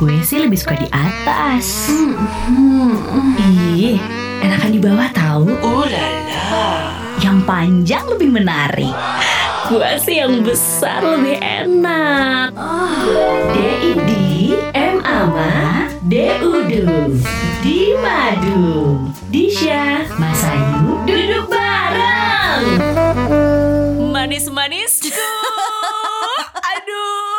Gue sih lebih suka di atas. Hmm, Ih, enakan di bawah tahu. Oh la la. Yang panjang lebih menarik. Gue sih yang besar lebih enak. DID M Ama DUDU Di Madu Disha Mas Ayu Duduk bareng Manis-manisku Aduh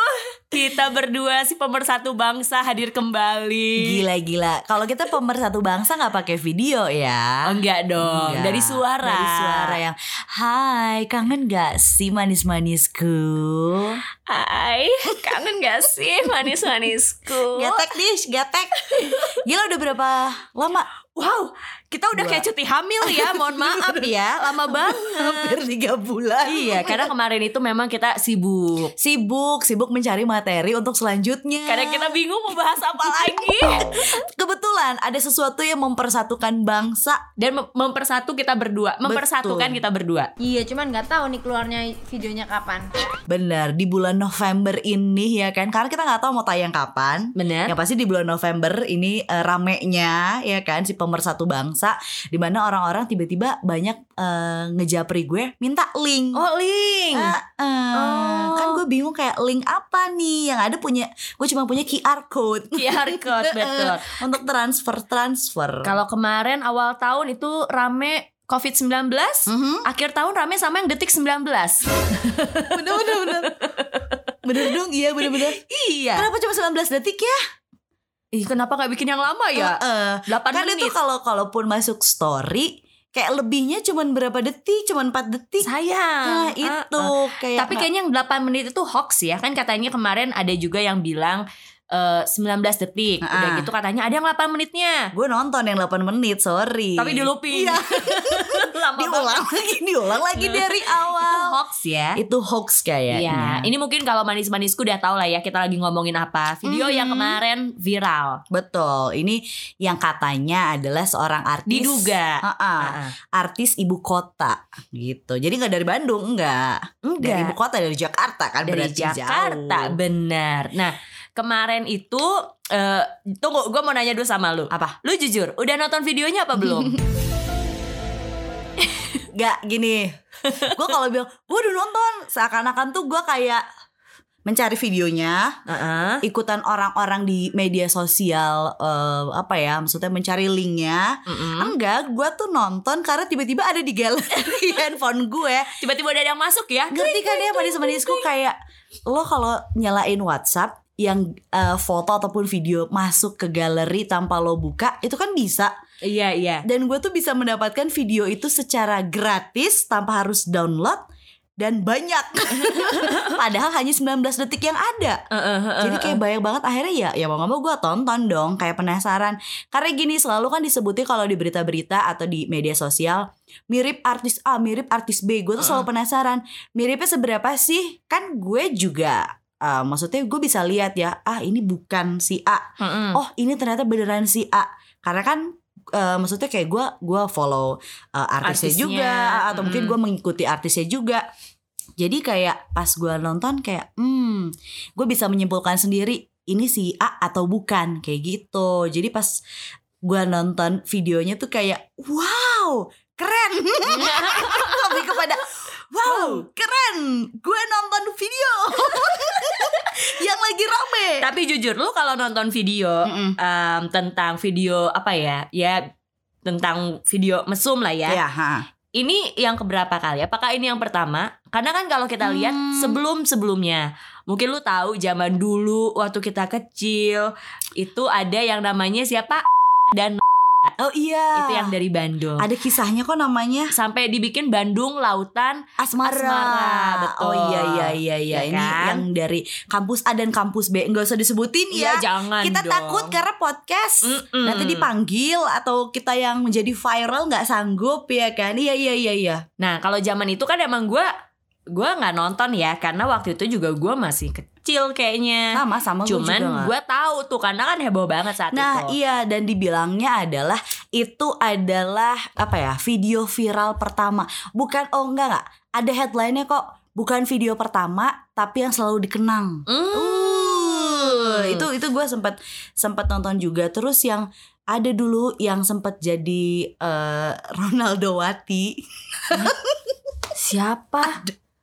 Kita berdua si pemersatu bangsa hadir kembali Gila-gila. Kalau kita pemersatu bangsa nggak pakai video ya? Oh, enggak dong Enggak. Dari suara Dari suara yang Hai, kangen gak sih manis-manisku? Hai Kangen gak sih manis-manisku Getek dish, getek. Gila udah berapa lama? Wow Kita udah kayak cuti hamil ya Mohon maaf ya Lama banget Hampir tiga bulan. Iya karena kemarin itu memang kita sibuk Sibuk, sibuk mencari materi untuk selanjutnya. Karena kita bingung mau bahas apa lagi kebetulan ada sesuatu yang mempersatukan bangsa. Dan mem- mempersatu kita berdua Mempersatukan Betul. kita berdua Iya, cuman nggak tahu nih keluarnya videonya kapan. Bener di bulan November ini ya kan, karena kita nggak tahu mau tayang kapan. Bener Yang pasti di bulan November ini eh, ramenya ya kan si pemersatu bangsa di mana orang-orang tiba-tiba banyak eh, ngejapri gue minta link. Oh link Ah, eh, Oh. Kan gue bingung kayak link apa nih Yang ada punya Gue cuma punya QR code QR code betul. Untuk transfer-transfer Kalau kemarin awal tahun itu rame COVID-19, Mhm. akhir tahun rame sama yang detik 19. Bener bener dong iya bener bener iya. Kenapa cuma 19 detik ya? Ih, kenapa gak bikin yang lama ya? Heeh. 8 Kan menit. itu kalau kalaupun masuk story Kayak lebihnya cuma berapa detik Cuman 4 detik Sayang. Nah Ah, itu ah. kayak Tapi kayaknya yang 8 menit itu hoax ya. Kan katanya kemarin ada juga yang bilang eh, 19 detik. Udah Ah. gitu katanya ada yang 8 menitnya. Gue nonton yang 8 menit sorry Tapi dilupin. Iya Lama Diulang lagi Diulang lagi dari Itu awal hoax ya. Itu hoax kayaknya Iya, ini mungkin kalau manis-manisku udah tahu lah ya kita lagi ngomongin apa. Video yang Mhm. kemarin viral. Betul, ini yang katanya adalah seorang artis Diduga. Ha-ha, Ah, ah. artis ibu kota gitu. Jadi nggak dari Bandung, enggak. Dari ibu kota dari Jakarta kan dari berarti Jakarta jauh. benar nah kemarin itu eh tunggu gue mau nanya dulu sama lu Apa? lu jujur udah nonton videonya apa belum Gak gini. gue kalau bilang gue udah nonton, seakan-akan tuh gue kayak mencari videonya, Heeh. ikutan orang-orang di media sosial eh, apa ya, maksudnya mencari linknya. Mm-mm. Enggak, gue tuh nonton karena tiba-tiba ada di galeri handphone gue. tiba-tiba ada yang masuk ya ngerti kan ya manis-manisku kayak lo kalau nyalain WhatsApp yang eh, foto ataupun video masuk ke galeri tanpa lo buka itu kan bisa. Iya iya. Dan gue tuh bisa mendapatkan video itu secara gratis tanpa harus download dan banyak. Padahal hanya 19 detik yang ada. Jadi kayak banyak banget. Akhirnya ya ya mau gak mau gue tonton dong kayak penasaran. Karena gini selalu kan disebutnya kalau di berita-berita atau di media sosial mirip artis A mirip artis B. Gue tuh selalu penasaran miripnya seberapa sih? Kan gue juga eh, maksudnya gue bisa lihat ya ah ini bukan si A. Mm-mm. oh ini ternyata beneran si A. Karena kan eh, maksudnya kayak gue gua follow eh, artisnya, Artisnya, juga atau mungkin mm. gue mengikuti artisnya juga. Jadi kayak pas gue nonton kayak hmm gue bisa menyimpulkan sendiri ini si A atau bukan kayak gitu. Jadi pas gue nonton videonya tuh kayak wow keren. Lebih kepada wow keren gue nonton video yang lagi rame tapi jujur lu kalau nonton video Mm-mm. em, tentang video apa ya ya tentang video mesum lah ya ya ha. Ini yang keberapa kali? Apakah ini yang pertama? Karena kan kalau kita lihat Hmm. sebelum-sebelumnya, mungkin lu tahu zaman dulu waktu kita kecil itu ada yang namanya siapa dan Oh iya. itu yang dari Bandung. ada kisahnya kok namanya Sampai dibikin Bandung Lautan Asmara. Asmara, betul. Oh iya iya iya iya. Ya Ini kan? yang dari kampus A dan kampus B. Enggak usah disebutin Iya, ya. jangan Kita dong. takut karena podcast Mm-mm. nanti dipanggil atau kita yang menjadi viral nggak sanggup ya kan? Iya iya iya iya. Nah, kalau zaman itu kan emang gua gua nggak nonton ya karena waktu itu juga gua masih kecil kayaknya. Sama sama Cuman gue tahu tuh karena kan heboh banget saat Nah itu. iya dan dibilangnya adalah itu adalah apa ya video viral pertama bukan oh enggak enggak ada headline-nya kok bukan video pertama tapi yang selalu dikenang. Hmm. Mm-mm. itu itu gue sempat sempat nonton juga terus yang ada dulu yang sempat jadi eh, Ronaldo Wati Siapa?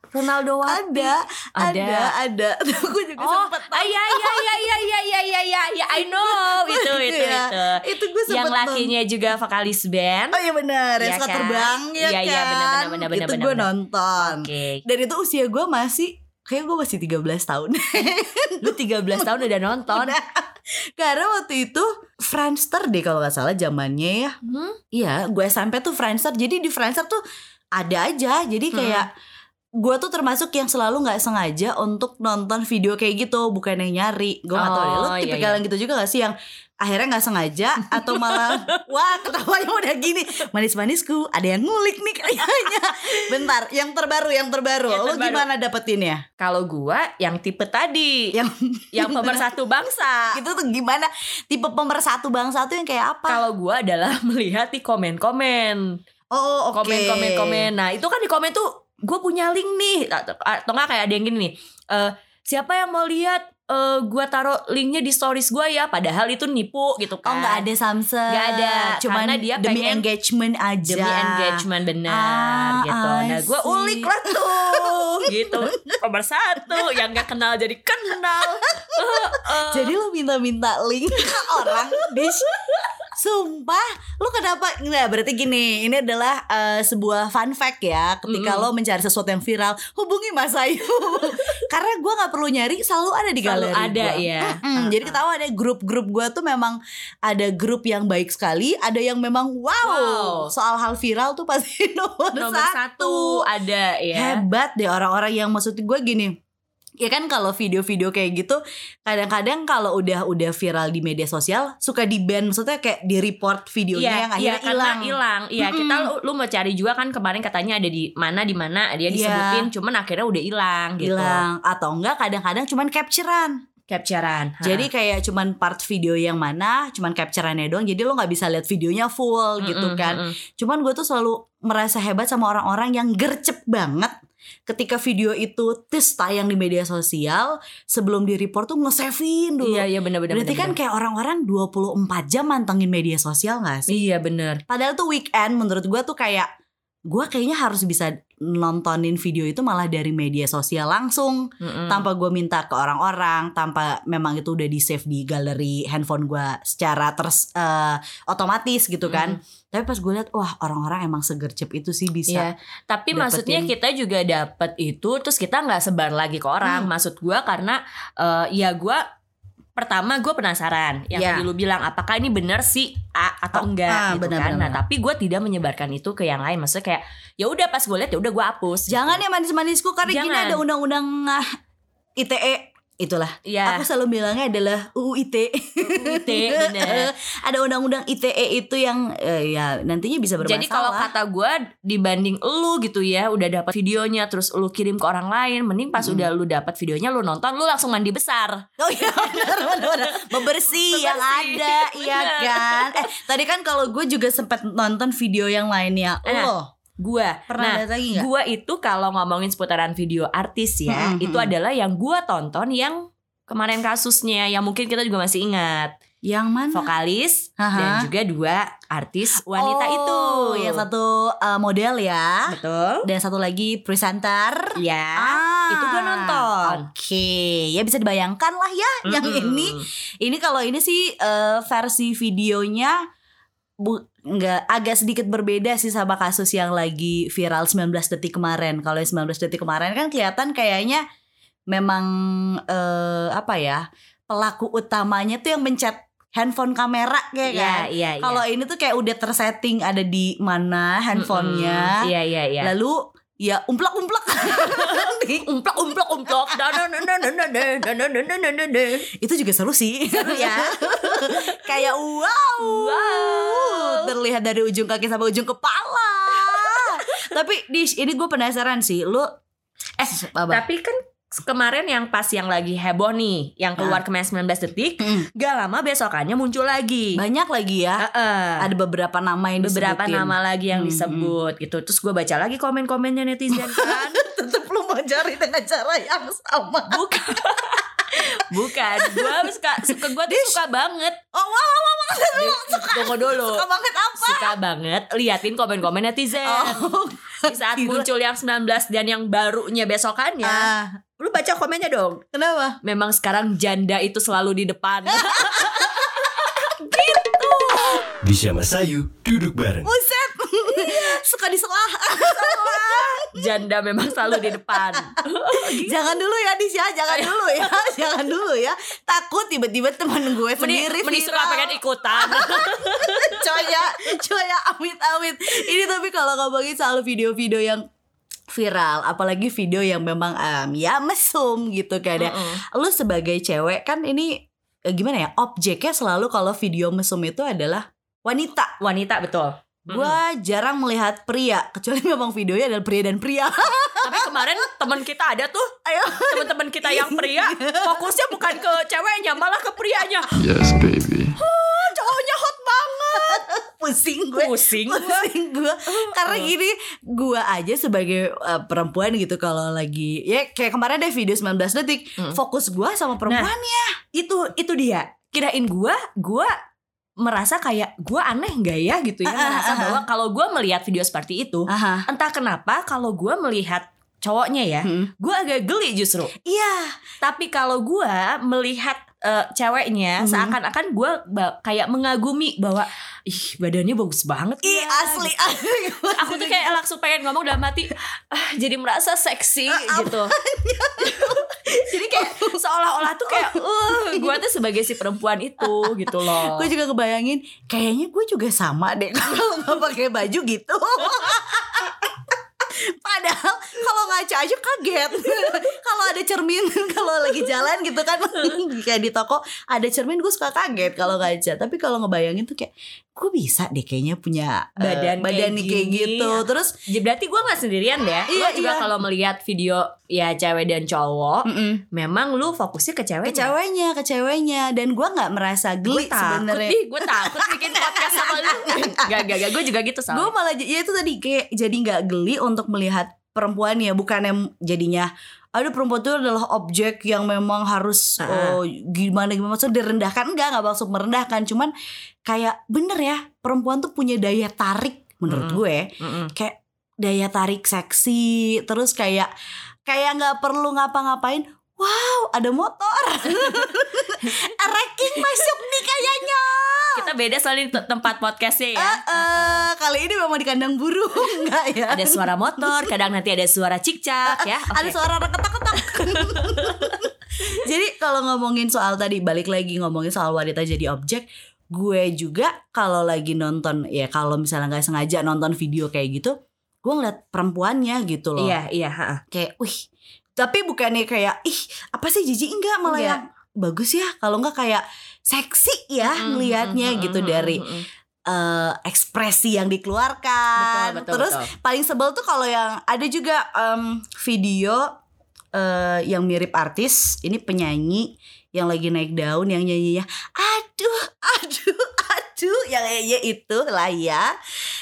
Ronaldo Wati. Ada, ada, ada. ada. aku juga oh, sempet tahu. Iya, iya, iya, iya, iya, iya, iya, iya, ya, I know. itu, itu, ya. itu. Itu gue sempet Yang lakinya tahu. juga vokalis band. Oh iya benar, ya, suka kan? terbang ya, ya kan. Iya, benar, benar, benar, benar. Itu bener, gue bener. nonton. Oke. Okay. Dan itu usia gue masih kayak gue masih 13 tahun Lu 13 tahun udah nonton. Karena waktu itu Friendster deh kalau gak salah zamannya ya hmm? Iya gue sampai tuh Friendster Jadi di Friendster tuh ada aja Jadi kayak hmm gue tuh termasuk yang selalu nggak sengaja untuk nonton video kayak gitu, bukan yang nyari. Gue nggak tahu deh, lo Oh, iya, tipikal iya. yang gitu juga gak sih yang akhirnya nggak sengaja atau malah wah ketawanya udah gini manis-manisku ada yang ngulik nih kayaknya bentar yang terbaru yang terbaru Yang lo terbaru. gimana dapetinnya Kalau gua yang tipe tadi, yang yang pemersatu bangsa. itu tuh gimana tipe pemersatu bangsa tuh yang kayak apa Kalau gua adalah melihat di komen-komen. oh oke komen komen komen nah itu kan di komen tuh gue punya link nih. Atau nggak kayak ada yang gini nih eh siapa yang mau lihat eh gue taruh linknya di stories gue ya? Padahal itu nipu gitu Oh kan. nggak ada Samsung. Nggak ada, Cuman karena dia demi pengen- engagement aja. Demi engagement benar Ah, gitu. I nah gue ulik lah tuh gitu. Nomor satu yang nggak kenal jadi kenal. Eh, eh. Jadi lu minta-minta link ke orang Dish Sumpah Lu kenapa Nggak berarti gini Ini adalah eh, sebuah fun fact ya Ketika Mm-mm. lo mencari sesuatu yang viral Hubungi Mas Ayu Karena gue gak perlu nyari Selalu ada di Selalu galeri ada, gua. ya. Mm-mm. Jadi ketawa ada grup-grup gue tuh memang Ada grup yang baik sekali Ada yang memang wow, Wow. Soal hal viral tuh pasti nomor, nomor satu ada ya Hebat deh orang-orang yang maksud gue gini Ya kan kalau video-video kayak gitu kadang-kadang kalau udah udah viral di media sosial suka di ban maksudnya kayak di report videonya yang akhirnya karena hilang. hilang. Iya, Mm-mm. kita lu, lu mau cari juga kan kemarin katanya ada di mana di mana dia Iya. disebutin, cuman akhirnya udah hilang gitu. Hilang atau enggak kadang-kadang cuman capturean. Capturean. Ha. Jadi kayak cuman part video yang mana, cuman captureannya doang. Jadi lo nggak bisa lihat videonya full gitu Mm-mm, kan. mm-mm. Cuman gue tuh selalu merasa hebat sama orang-orang yang gercep banget ketika video itu tes tayang di media sosial sebelum di report tuh nge-savein dulu. Iya, iya benar-benar. Berarti kan kayak orang-orang 24 jam mantengin media sosial gak sih? Iya benar. Padahal tuh weekend menurut gua tuh kayak gua kayaknya harus bisa nontonin video itu malah dari media sosial langsung Mm-mm. tanpa gue minta ke orang-orang tanpa memang itu udah di save di galeri handphone gua secara terus eh, otomatis gitu kan tapi pas gue lihat wah orang-orang emang segercep itu sih bisa Iya, tapi dapetin. maksudnya kita juga dapat itu terus kita nggak sebar lagi ke orang. Hmm. Maksud gua karena eh, ya gua pertama gue penasaran yang Iya. tadi lu bilang apakah ini benar sih A atau Ah, enggak ah, gitu benar, kan. benar, Nah, tapi gue tidak menyebarkan itu ke yang lain. Maksudnya kayak ya udah pas gue lihat ya udah gue hapus. jangan ya manis-manisku karena gini ada undang-undang ah, ITE itulah ya Aku selalu bilangnya adalah UU ITE. ITE, bener. Ada undang-undang ITE itu yang eh, ya nantinya bisa bermasalah. Jadi kalau kata gue dibanding lu gitu ya udah dapat videonya terus lu kirim ke orang lain, mending pas Hmm. udah lu dapat videonya lu nonton lu langsung mandi besar. Oh iya benar benar. Membersih yang ada iya kan. Eh tadi kan kalau gue juga sempat nonton video yang lainnya. Lo Gua pernah nah, lagi nggak? Gua itu kalau ngomongin seputaran video artis ya, Mm-mm, itu adalah yang gua tonton yang kemarin kasusnya yang mungkin kita juga masih ingat. Yang mana? Vokalis Aha. dan juga dua artis wanita oh, itu. Yang satu eh, model ya. betul. Dan satu lagi presenter. Ya. Ah, itu gua nonton. Oke, ya bisa dibayangkan lah ya yang Mm-mm. ini. Ini kalau ini sih eh, versi videonya bu nggak agak sedikit berbeda sih sama kasus yang lagi viral 19 detik kemarin. Kalau yang 19 detik kemarin kan kelihatan kayaknya memang eh, apa ya pelaku utamanya tuh yang mencet handphone kamera kayak Iya, kan. iya, iya. Kalau ini tuh kayak udah tersetting ada di mana handphonenya. Mm-mm. Iya, iya, iya. Lalu ya umplak umplak umplak umplak umplak itu juga seru sih seru ya kayak wow, wow terlihat dari ujung kaki sampai ujung kepala tapi dish ini gue penasaran sih lu eh tapi kan kemarin yang pas yang lagi heboh nih, yang keluar kemarin 19 detik, Mm. gak lama besokannya muncul lagi. banyak lagi ya. Heeh. Ada beberapa nama yang beberapa disebutin. nama lagi yang Hmm, disebut gitu. Terus gue baca lagi komen-komennya netizen kan. Tetep lu mau cari dengan cara yang sama. Bukan. Bukan, gue suka suka gue tuh suka banget. Oh wow wow wow, wow. Suka, Tunggu dulu. Suka banget apa? Suka banget liatin komen-komen netizen. Oh, Di saat muncul yang 19 dan yang barunya besokannya, Ah, lu baca komennya dong. kenapa? Memang sekarang janda itu selalu di depan. Di Syama Sayu, duduk bareng. Buset. Suka diselah. janda memang selalu di depan. jangan dulu ya Disya, jangan dulu ya. jangan dulu ya. Takut tiba-tiba teman gue sendiri mending suka viral. pengen ikutan. coy ya, coy ya, amit-amit. Ini tapi kalau ngomongin soal video-video yang viral, apalagi video yang memang em, ya mesum gitu kan ya. Lu sebagai cewek kan ini eh, gimana ya? Objeknya selalu kalau video mesum itu adalah wanita. Wanita betul. Gua jarang melihat pria, kecuali memang videonya adalah pria dan pria. Tapi kemarin teman kita ada tuh Ayo. teman-teman kita yang pria fokusnya bukan ke ceweknya malah ke prianya. Yes, baby. Cowoknya hot banget. Pusing gue. Pusing pusing gue karena gini gue aja sebagai uh, perempuan gitu kalau lagi ya kayak kemarin ada video 19 detik fokus gue sama perempuannya Itu itu dia. Kirain gua gua merasa kayak gua aneh nggak ya gitu ya ah, merasa ah. bahwa kalau gua melihat video seperti itu Aha. entah kenapa kalau gua melihat cowoknya ya Hmm. gua agak geli justru iya tapi kalau gua melihat eh, ceweknya Mhm. seakan-akan ba- kayak mengagumi bahwa ih badannya bagus banget Ih ya." asli asli. Aku tuh kayak langsung pengen ngomong dalam hati ah, jadi merasa seksi gitu. Jadi kayak seolah-olah tuh kayak uh gue tuh sebagai si perempuan itu gitu loh. Gue juga kebayangin kayaknya gue juga sama deh kalau nggak pakai baju gitu Padahal kalau ngaca aja kaget. Kalau ada cermin Kalau lagi jalan gitu kan. Kayak di toko Ada cermin gue suka kaget Kalau ngaca. Tapi kalau ngebayangin tuh kayak Gue bisa deh kayaknya punya eh, Badan badan kayak nih kayak gini. gitu. Terus Ya, berarti gue gak sendirian deh. Iya, Lo juga iya. kalau melihat video ya cewek dan cowok mm-mm. memang lu fokusnya ke cewek ke ceweknya ke ceweknya. Dan gue nggak merasa gue geli sebenarnya. gue takut bikin podcast sama lu. Gak gak gak gue juga gitu gue soalnya malah ya itu tadi kayak jadi nggak geli untuk melihat perempuan ya. Bukan yang jadinya aduh perempuan itu adalah objek yang memang harus Ah. oh, gimana gimana maksudnya direndahkan enggak nggak maksud merendahkan cuman kayak bener ya perempuan tuh punya daya tarik menurut Mm-mm. gue Mm-mm. kayak daya tarik seksi terus kayak kayak nggak perlu ngapa-ngapain wow ada motor. Ranking masuk nih kayaknya. Kita beda soalnya di te- tempat podcastnya ya. Eh, eh, kali ini memang di kandang burung enggak ya? Ada suara motor kadang nanti ada suara cicak ya. Oke. ada suara reketak-ketak jadi kalau ngomongin soal tadi balik lagi ngomongin soal wanita jadi objek gue juga kalau lagi nonton ya kalau misalnya nggak sengaja nonton video kayak gitu gue ngeliat perempuannya gitu loh. Iya iya ha-ha. kayak wih tapi bukannya kayak ih apa sih jijik enggak malah Enggak. yang bagus ya kalau enggak kayak seksi ya Mm, ngelihatnya mm, gitu mm, dari mm, eh, ekspresi yang dikeluarkan Betul, betul, terus betul. paling sebel tuh kalau yang ada juga em, video eh, yang mirip artis ini penyanyi yang lagi naik daun yang nyanyinya aduh aduh aduh yang kayaknya itu lah ya.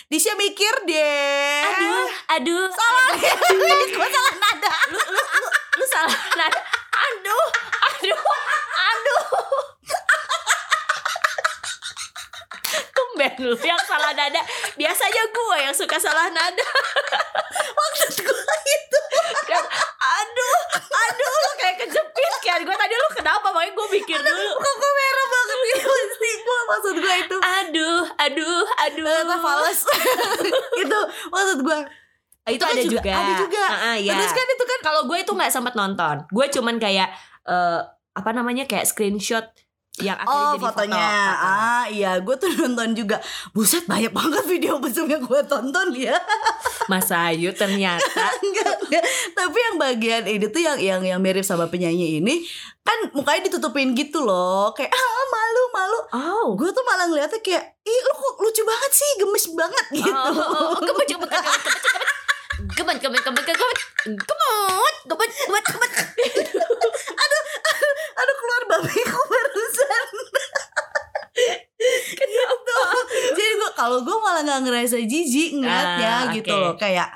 Disha mikir deh. Aduh aduh salah. gue salah nada. Lu lu lu lu salah nada. Aduh aduh aduh. Tumben lu yang salah nada. Biasanya gue yang suka salah nada maksud gue itu yang, Aduh Aduh lu kayak kejepit kan Gue tadi lu kenapa Makanya gue mikir dulu kok gue merah banget nih pasti gue maksud gue itu Aduh Aduh Aduh Ternyata fals itu maksud gue itu, kan ada juga- juga, ada juga. Ah, ah, ya. Terus kan itu kan kalau gue itu nggak sempat nonton gue cuman kayak eh, apa namanya kayak screenshot yang akhirnya Oh jadi fotonya. Foto. Ah, iya gue tuh nonton juga. Buset banyak banget video mesum yang gue tonton ya. Mas Ayu ternyata. Enggak, enggak. Tapi yang bagian ini tuh yang yang yang mirip sama penyanyi ini Kan mukanya ditutupin gitu loh. Kayak ah malu malu. Oh. Gue tuh malah ngeliatnya kayak Ih lu kok lucu banget sih Gemes banget. Gitu. Oh, oh, oh, kebet, kebet, kebet, kebet. Kebet, kebet, kebet, kebet, kebet, kebet, kebet, kebet, kebet. Aduh keluar babiku barusan gitu. Jadi gue kalau gue malah nggak ngerasa jijik ngeliatnya Ah, gitu oke. loh kayak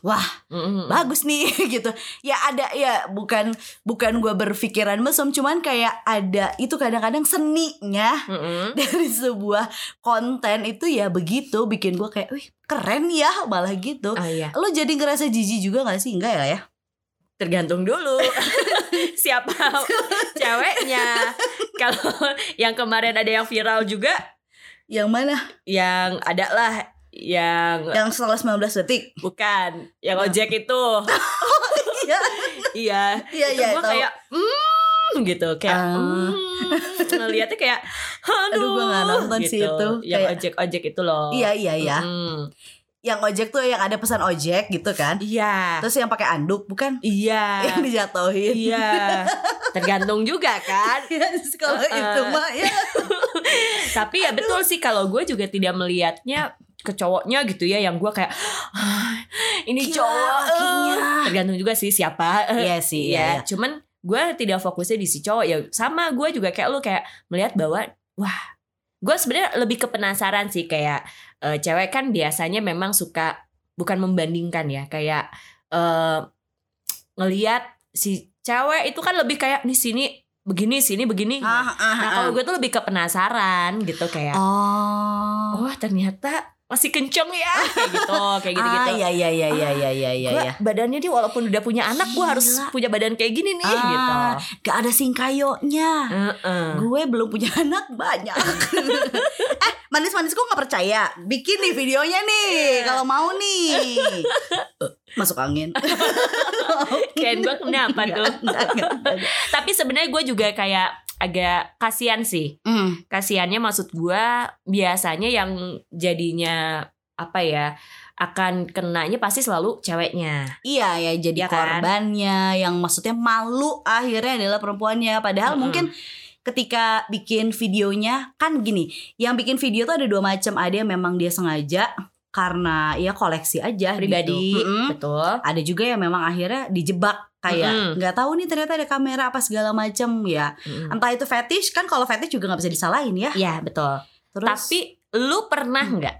wah Mm-mm. bagus nih gitu ya ada ya bukan bukan gue berpikiran mesum cuman kayak ada itu kadang-kadang seninya Mm-mm. dari sebuah konten itu ya begitu bikin gue kayak wih keren ya malah gitu Oh iya, lo jadi ngerasa jijik juga gak sih enggak ya ya tergantung dulu siapa ceweknya. Kalau yang kemarin ada yang viral juga, yang mana yang ada lah yang yang setelah 19 detik bukan yang ojek itu. iya iya, iya itu iya tahu. kayak hmm gitu kayak Ah. hmm, ngeliatnya kayak aduh, Aduh, gua nggak nonton sih itu. yang Kayak- ojek ojek itu loh iya iya iya Mm. Yang ojek tuh yang ada pesan ojek gitu kan? Iya. Terus yang pakai anduk bukan? Iya. Yang dijatuhin. Iya. Tergantung juga kan. Iya, kalau Uh-uh. itu mah ya. Tapi ya betul sih kalau gue juga tidak melihatnya ke cowoknya gitu ya yang gue kayak "Ah, ini Gila, cowok eh." lakinya. tergantung juga sih siapa. Iya sih, iya, ya iya. cuman gue tidak fokusnya di si cowok. Ya sama gue juga kayak lu kayak melihat bahwa wah gue sebenarnya lebih ke penasaran sih kayak eh, cewek kan biasanya memang suka bukan membandingkan ya kayak eh ngelihat si cewek itu kan lebih kayak nih sini begini sini begini Ah, ah, nah ah. kalau gue tuh lebih ke penasaran gitu kayak oh wah ternyata masih kenceng ya. Kayak gitu kayak gitu gitu ah iya iya iya iya iya iya iya Gua iya. badannya dia walaupun udah punya anak gue harus punya badan kayak gini nih Ah, gitu. Gak ada singkayonya Heeh. gue belum punya anak banyak. Eh manis manis kok nggak percaya? Bikin nih videonya nih kalau mau nih. Eh, masuk angin. Kayak gue kenapa tuh. Tapi sebenarnya gue juga kayak agak kasihan sih Hmm, Kasihannya maksud gue Biasanya yang jadinya Apa ya Akan kenanya pasti selalu ceweknya iya ya jadi Iya kan? korbannya yang maksudnya malu akhirnya adalah perempuannya padahal Mm-mm. mungkin ketika bikin videonya kan gini yang bikin video tuh ada dua macam ada yang memang dia sengaja karena ya koleksi aja Pribadi gitu. Mm-mm. Betul ada juga yang memang akhirnya dijebak kayak nggak tahu nih ternyata ada kamera apa segala macam ya. Mm-mm. entah itu fetish kan kalau fetish juga nggak bisa disalahin ya. Iya betul. Terus? Tapi lu pernah nggak?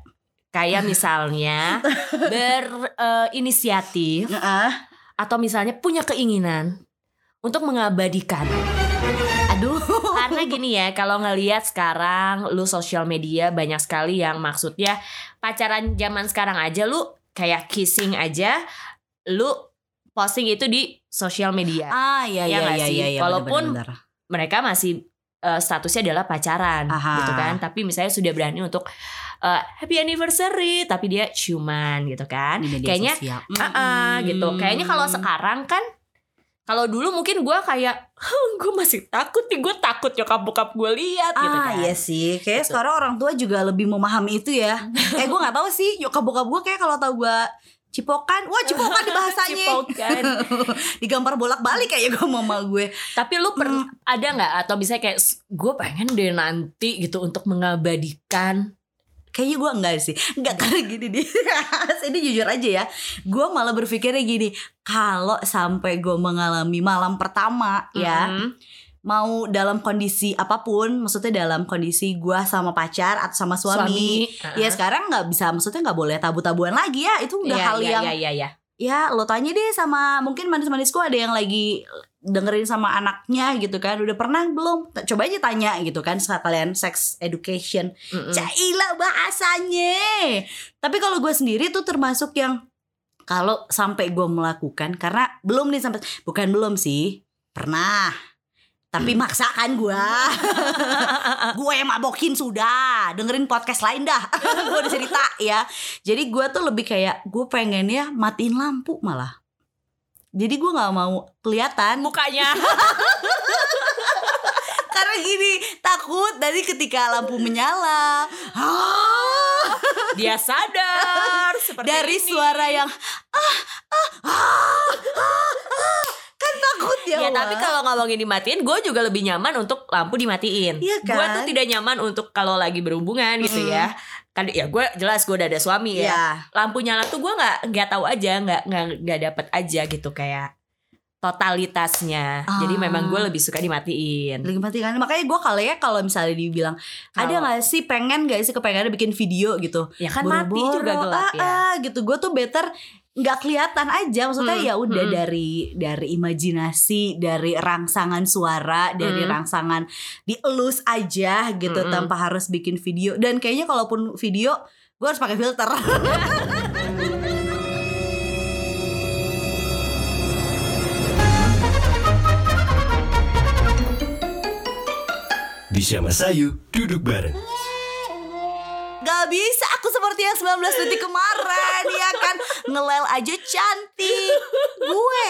Kayak misalnya Berinisiatif Heeh. Atau misalnya punya keinginan Untuk mengabadikan. Aduh. Karena gini ya, kalau ngelihat sekarang lu sosial media banyak sekali yang maksudnya pacaran zaman sekarang aja lu kayak kissing aja, lu posting itu di sosial media. ah iya Ya iya iya sih? iya iya Walaupun benar-benar. Mereka masih eh, statusnya adalah pacaran Aha. gitu kan, tapi misalnya sudah berani untuk eh, happy anniversary tapi dia ciuman gitu kan. Di media Kayaknya sosial. Ah, ah, gitu. Kayaknya kalau sekarang kan kalau dulu mungkin gue kayak gue masih takut nih gue takut nyokap bokap gue lihat gitu ah kan. iya sih kayak Gitu. sekarang orang tua juga lebih memahami itu ya kayak gue nggak tahu sih nyokap bokap gue kayak kalau tahu gue cipokan? Wah cipokan di bahasanya. Cipokan. digampar bolak balik kayak gue mama gue. Tapi lu per, ada nggak? Atau misalnya kayak gue pengen deh nanti gitu untuk mengabadikan. Kayaknya gue enggak sih. Enggak karena gini nih. Ini jujur aja ya. Gue malah berpikirnya gini Kalau sampai gue mengalami malam pertama ya Mm. Mau dalam kondisi apa pun Maksudnya dalam kondisi gue sama pacar Atau sama suami, Suami. Ya sekarang nggak bisa Maksudnya nggak boleh tabu-tabuan lagi ya Itu udah Iya, hal iya, yang iya, iya, iya. Ya lo tanya deh sama Mungkin manis-manisku ada yang lagi dengerin sama anaknya gitu kan Udah pernah belum? Coba aja tanya gitu kan Sekalian sex education Mm-mm. Caila bahasanya. Tapi kalau gue sendiri tuh termasuk yang kalau sampai gue melakukan karena belum nih sampai bukan belum sih pernah tapi maksa kan gue gue yang mabokin sudah. Dengerin podcast lain dah. Gue udah cerita ya. Jadi gue tuh lebih kayak gue pengennya matiin lampu malah. Jadi gue nggak mau kelihatan. Mukanya. Karena gini takut dari ketika lampu menyala. Dia sadar seperti dari ini. suara yang ah ah ah ah, ah. kan ya Ya Wak. tapi kalau ngomongin dimatiin Gue juga lebih nyaman untuk lampu dimatiin. Iya Gue kan? tuh tidak nyaman untuk kalau lagi berhubungan gitu Mm. ya Kan ya gue jelas gue udah ada suami ya. Ya Lampu nyala tuh gue gak, nggak tahu aja Gak, nggak, nggak dapet aja gitu kayak Totalitasnya. Jadi Ah. memang gue lebih suka dimatiin. Lagi mati kan? Makanya gue kali ya kalau misalnya dibilang ada Kalau- nggak sih pengen gak sih kepengen bikin video gitu? Ya kan mati Boro-boro, juga gelap ah, ya. ah, gitu. Gue tuh better nggak kelihatan aja maksudnya Hmm, ya udah hmm. dari dari imajinasi dari rangsangan suara dari Hmm. rangsangan dielus aja gitu Hmm. tanpa harus bikin video dan kayaknya kalaupun video gue harus pakai filter Bisa Mas Ayu duduk bareng. Gak bisa aku seperti yang 19 detik kemarin Ya kan Ngelel aja cantik Gue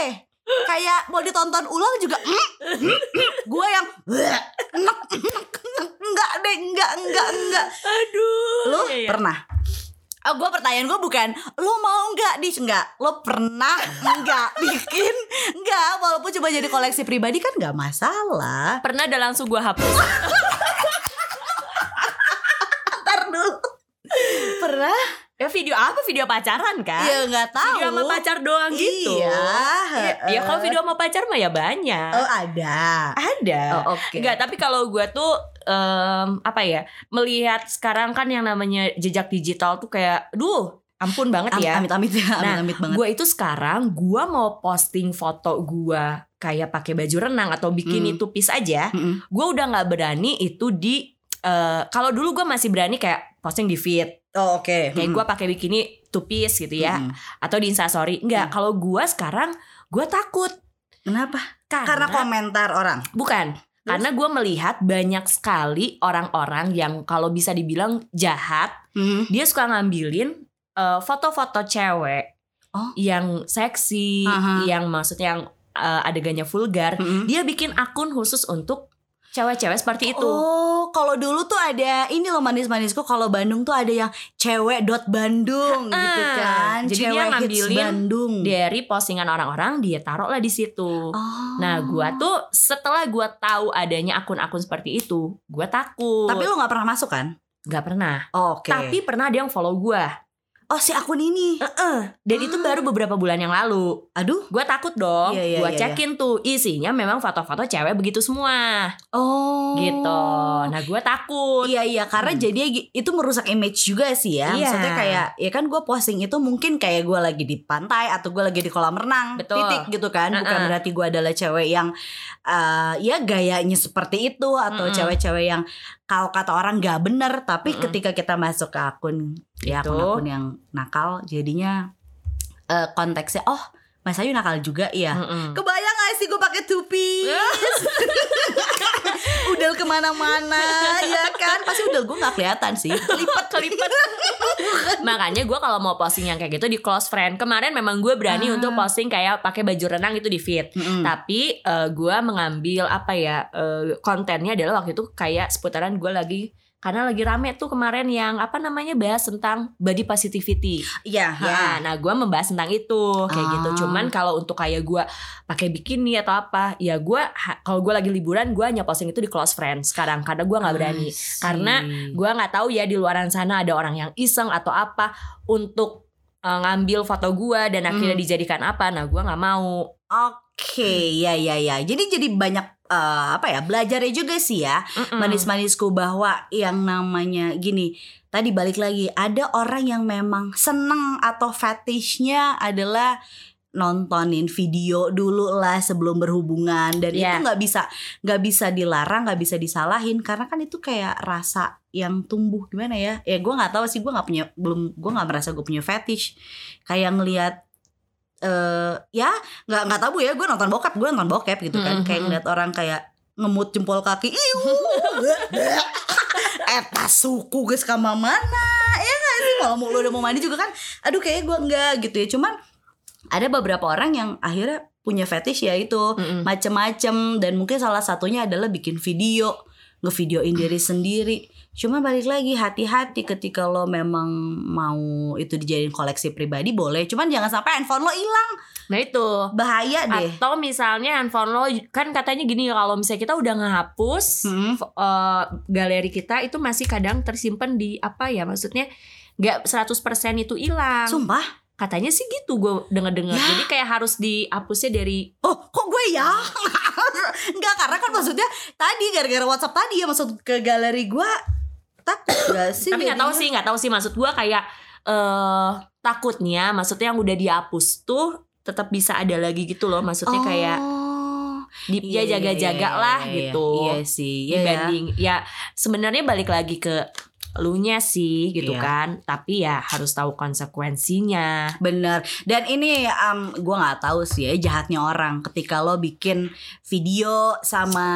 Kayak mau ditonton ulang juga mm, mm, mm. Gue yang. Enggak deh Enggak Enggak Enggak Aduh. Lu Iya, iya. pernah Oh, gue pertanyaan gue bukan Lo mau nggak di Enggak Lo pernah Enggak Bikin Enggak Walaupun cuma jadi koleksi pribadi kan nggak masalah Pernah ada langsung gue hapus. Ntar dulu Pernah ya video apa? Video pacaran kan? Ya nggak tahu Video sama pacar doang gitu. Iya Ya, ya kalau video sama pacar mah ya banyak. Oh ada Ada. Oh oke Enggak, tapi kalau gue tuh em, apa ya melihat sekarang kan yang namanya jejak digital tuh kayak, duh, ampun banget Am- ya. Amit-amit ya Nah, Amit-amit banget Gue itu sekarang gue mau posting foto gue kayak pakai baju renang atau bikini Hmm. tupis aja. Mm-mm. Gue udah nggak berani itu di eh, kalau dulu gue masih berani kayak posting di feed Oh oke kayak gue pakai bikini tupis gitu ya Mm-mm. atau di instastory enggak Hmm. kalau gue sekarang gue takut Kenapa? karena, Karena komentar orang bukan karena gue melihat banyak sekali orang-orang yang kalau bisa dibilang jahat Hmm. dia suka ngambilin eh, foto-foto cewek Oh. yang seksi Aha. yang maksudnya yang eh, adegannya vulgar Mm-mm. dia bikin akun khusus untuk cewek-cewek seperti itu Oh, kalau dulu tuh ada ini loh manis-manisku. Kalau Bandung tuh ada yang cewek dot Bandung gitu kan. jadi cewek dia ngambilin Bandung. dari postingan orang-orang dia taruh lah di situ Oh. Nah, gua tuh setelah gua tahu adanya akun-akun seperti itu, gua takut. Tapi lu nggak pernah masuk kan? nggak pernah. Oh, Oke. Tapi pernah ada yang follow gua. Oh si akun ini. Dan itu Ah. baru beberapa bulan yang lalu. Aduh. Gua takut dong. Iya, iya, gua iya, cekin tuh isinya memang foto-foto cewek begitu semua. Oh. Gitu. Nah, gua takut. Iya iya karena Hmm. jadi itu merusak image juga sih ya. Iya. Maksudnya kayak ya kan gue posting itu mungkin kayak gue lagi di pantai atau gue lagi di kolam renang, Betul. titik gitu kan. Bukan Uh-uh. berarti gue adalah cewek yang eh, ya gayanya seperti itu atau cewek-cewek yang kalau kata orang nggak bener. Tapi Mm-mm. ketika kita masuk ke akun ya Itu. akun-akun yang nakal, jadinya eh, konteksnya oh Mas Ayu nakal juga ya. Mm-mm. Kebayang gak sih gue pakai tupi? udel ke mana-mana ya kan pasti udel gue nggak kelihatan sih kelipet kelipet makanya gue kalau mau posting yang kayak gitu di close friend kemarin memang gue berani Ah. untuk posting kayak pakai baju renang itu di feed Mm-mm. tapi eh, gue mengambil apa ya eh, kontennya adalah waktu itu kayak seputaran gue lagi karena lagi rame tuh kemarin yang apa namanya bahas tentang body positivity. Iya, ya nah gue membahas tentang itu kayak Ah. gitu cuman kalau untuk kayak gue pakai bikini atau apa ya gue kalau gue lagi liburan gue hanya posting itu di close friends sekarang. Karena gue nggak berani. Karena gue nggak tahu ya di luaran sana ada orang yang iseng atau apa untuk eh, ngambil foto gue dan akhirnya Hmm. dijadikan apa. Nah gue nggak mau. Oke, ya ya ya. Jadi jadi banyak eh, apa ya belajarnya juga sih ya Mm-mm. manis-manisku bahwa yang namanya gini. Tadi balik lagi ada orang yang memang seneng atau fetishnya adalah nontonin video dulu lah sebelum berhubungan dan Iya. itu nggak bisa nggak bisa dilarang nggak bisa disalahin karena kan itu kayak rasa yang tumbuh gimana ya ya gue nggak tahu sih gue nggak punya belum gue nggak merasa gue punya fetish kayak ngelihat eh ya nggak nggak tabu ya gue nonton bokep gue nonton bokep gitu kan. Mhm. kayak ngeliat orang kayak ngemut jempol kaki eta suku guys kama mana? Ya nggak sih? Kalau mau lu udah mau mandi juga kan? Aduh kayak gue enggak gitu ya. Cuman ada beberapa orang yang akhirnya punya fetish ya itu. Mm-mm. macem-macem dan mungkin salah satunya adalah bikin video ngevideoin diri sendiri. Cuma balik lagi hati-hati ketika lo memang mau itu dijadiin koleksi pribadi boleh. Cuman jangan sampai handphone lo hilang. Nah itu. Bahaya deh. Atau misalnya handphone lo kan katanya gini kalau misalnya kita udah ngehapus Hmm. eh, galeri kita itu masih kadang tersimpan di apa ya maksudnya nggak 100% itu hilang. Sumpah katanya sih gitu gue denger dengar Ya. jadi kayak harus dihapusnya dari oh kok gue ya? Enggak karena kan maksudnya tadi gara-gara WhatsApp tadi ya masuk ke galeri gue takut gak sih tapi nggak tahu sih nggak tahu sih. Maksud gue kayak eh takutnya maksudnya yang udah dihapus tuh tetap bisa ada lagi gitu loh. Maksudnya kayak Oh, di, iya, ya iya, jaga-jaga iya, lah iya, gitu. Iya sih, iya ya. dibanding ya sebenarnya balik lagi ke lunya sih gitu Iya. kan tapi ya harus tahu konsekuensinya Bener Dan ini um, gue nggak tahu sih ya jahatnya orang ketika lo bikin video sama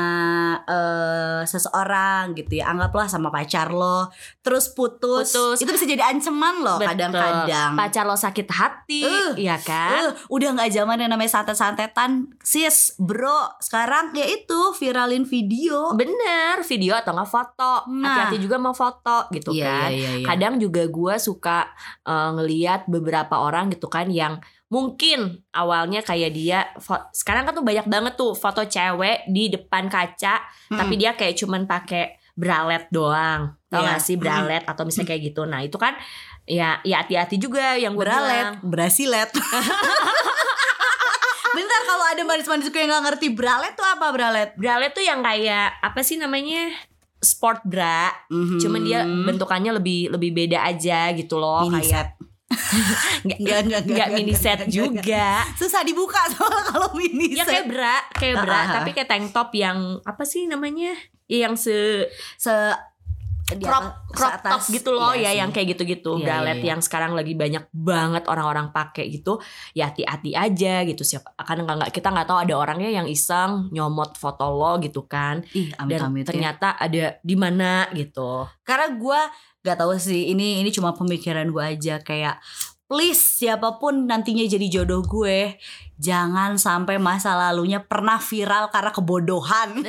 eh, seseorang gitu ya anggaplah sama pacar lo terus putus, Putus. itu bisa jadi ancaman Betul. kadang-kadang. pacar lo sakit hati Uh, ya kan Eh, udah nggak zaman yang namanya santet-santetan sis bro sekarang ya itu viralin video bener video atau nggak foto Nah. hati-hati juga mau foto gitu kan iya, iya. kadang juga gue suka eh, ngeliat beberapa orang gitu kan yang mungkin awalnya kayak dia sekarang kan tuh banyak banget tuh foto cewek di depan kaca Hmm. tapi dia kayak cuman pakai bralet doang tau Iya. gak sih bralet atau misalnya kayak gitu nah itu kan ya ya hati-hati juga yang gue bilang Bralet, brasilet. Bentar kalau ada manis-manisku yang gak ngerti bralet tuh apa bralet? bralet tuh yang kayak apa sih namanya sport bra Mhm. cuman dia bentukannya lebih lebih beda aja gitu loh Mini kayak nggak Enggak, enggak, nggak mini set juga Susah dibuka soalnya kalau mini ya set. kayak bra kayak bra ah. tapi kayak tank top yang apa sih namanya ya yang se Se di crop atas- crop seatas. top gitu loh Iya ya sih. yang kayak gitu-gitu Iya, bralet iya, iya. yang sekarang lagi banyak banget orang-orang pakai gitu ya hati-hati aja gitu siapa akan nggak kita nggak tahu ada orangnya yang iseng nyomot foto lo gitu kan Ih, dan amit-amit ya. ternyata ada di mana gitu Karena gue gak tahu sih ini ini cuma pemikiran gue aja kayak please siapa pun nantinya jadi jodoh gue jangan sampai masa lalunya pernah viral karena kebodohan.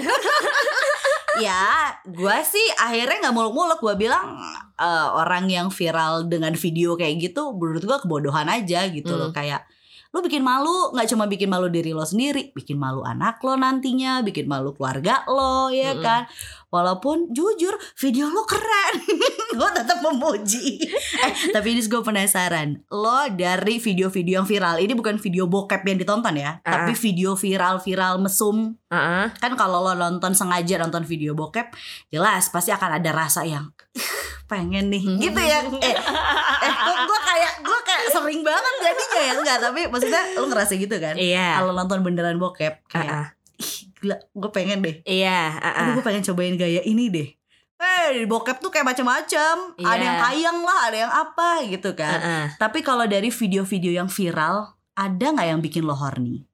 ya, gue sih akhirnya nggak muluk-muluk gue bilang eh, orang yang viral dengan video kayak gitu menurut gue kebodohan aja gitu loh Hmm. kayak lu bikin malu nggak cuma bikin malu diri lo sendiri bikin malu anak lo nantinya bikin malu keluarga lo ya Mm-mm. kan walaupun jujur video lo keren gue tetap memuji eh tapi ini gue penasaran lo dari video-video yang viral ini bukan video bokep yang ditonton ya Ah. tapi video viral-viral mesum Heeh. kan kalau lo nonton sengaja nonton video bokep jelas pasti akan ada rasa yang "Ih, pengen nih Hmm. gitu ya eh eh gue kayak gue sering banget jadinya ya enggak tapi maksudnya lo ngerasa gitu kan iya kalau nonton beneran bokep kayak Heeh. ih gila gue pengen deh iya heeh. aduh gue pengen cobain gaya ini deh Eh, di bokep tuh kayak macam-macam. Ada Iya. yang kayang lah, ada yang apa gitu kan. Heeh. Tapi kalau dari video-video yang viral, ada nggak yang bikin lo horny?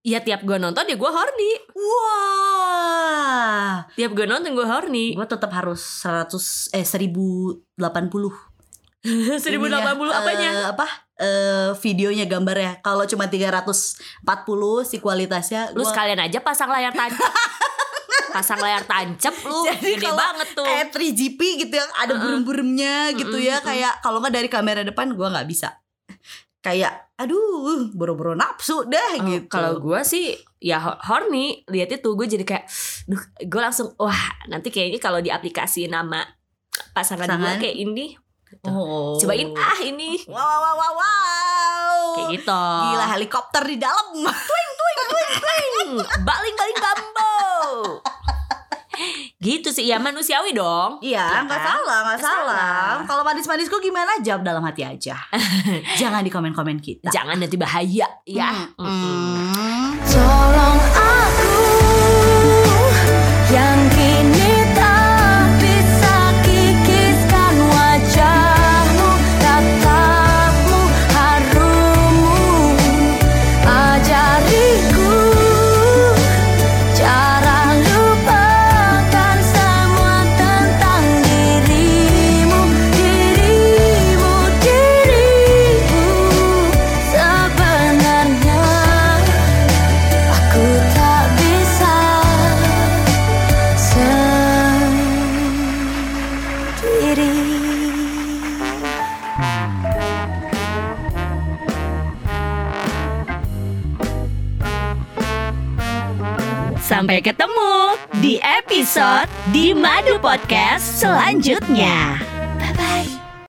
Iya tiap gue nonton ya gue horny Wah, Tiap gue nonton gue horny gue tetap harus 100 eh 1080. 1080 Ininya, apanya? eh, apa? Eh videonya gambarnya. Kalau cuma 340 si kualitasnya Lu gua- sekalian aja pasang layar tancap Pasang layar tancap lu. Jadi Gede banget tuh. kayak 3GP gitu yang ada burung-burungnya gitu ya. Mm-mm, kayak kalau nggak dari kamera depan gua nggak bisa. Kayak aduh boro-boro nafsu dah Oh, gitu. Kalau gue sih ya ho- horny lihat itu. Gue jadi kayak duh gue langsung wah nanti kayaknya kalau di aplikasi nama pasangan? gue kayak ini oh. cobain ah ini wow wow wow wow kayak gitu gila helikopter di dalam Hmm, baling baling bambu gitu sih ya manusiawi dong Iya, Ya nggak kan? salah, nggak salah. salah. Kalau manis-manisku gimana? Jawab dalam hati aja. Jangan di komen-komen kita. jangan nanti bahaya ya Mm-mm. Hmm. Di Madu Podcast selanjutnya.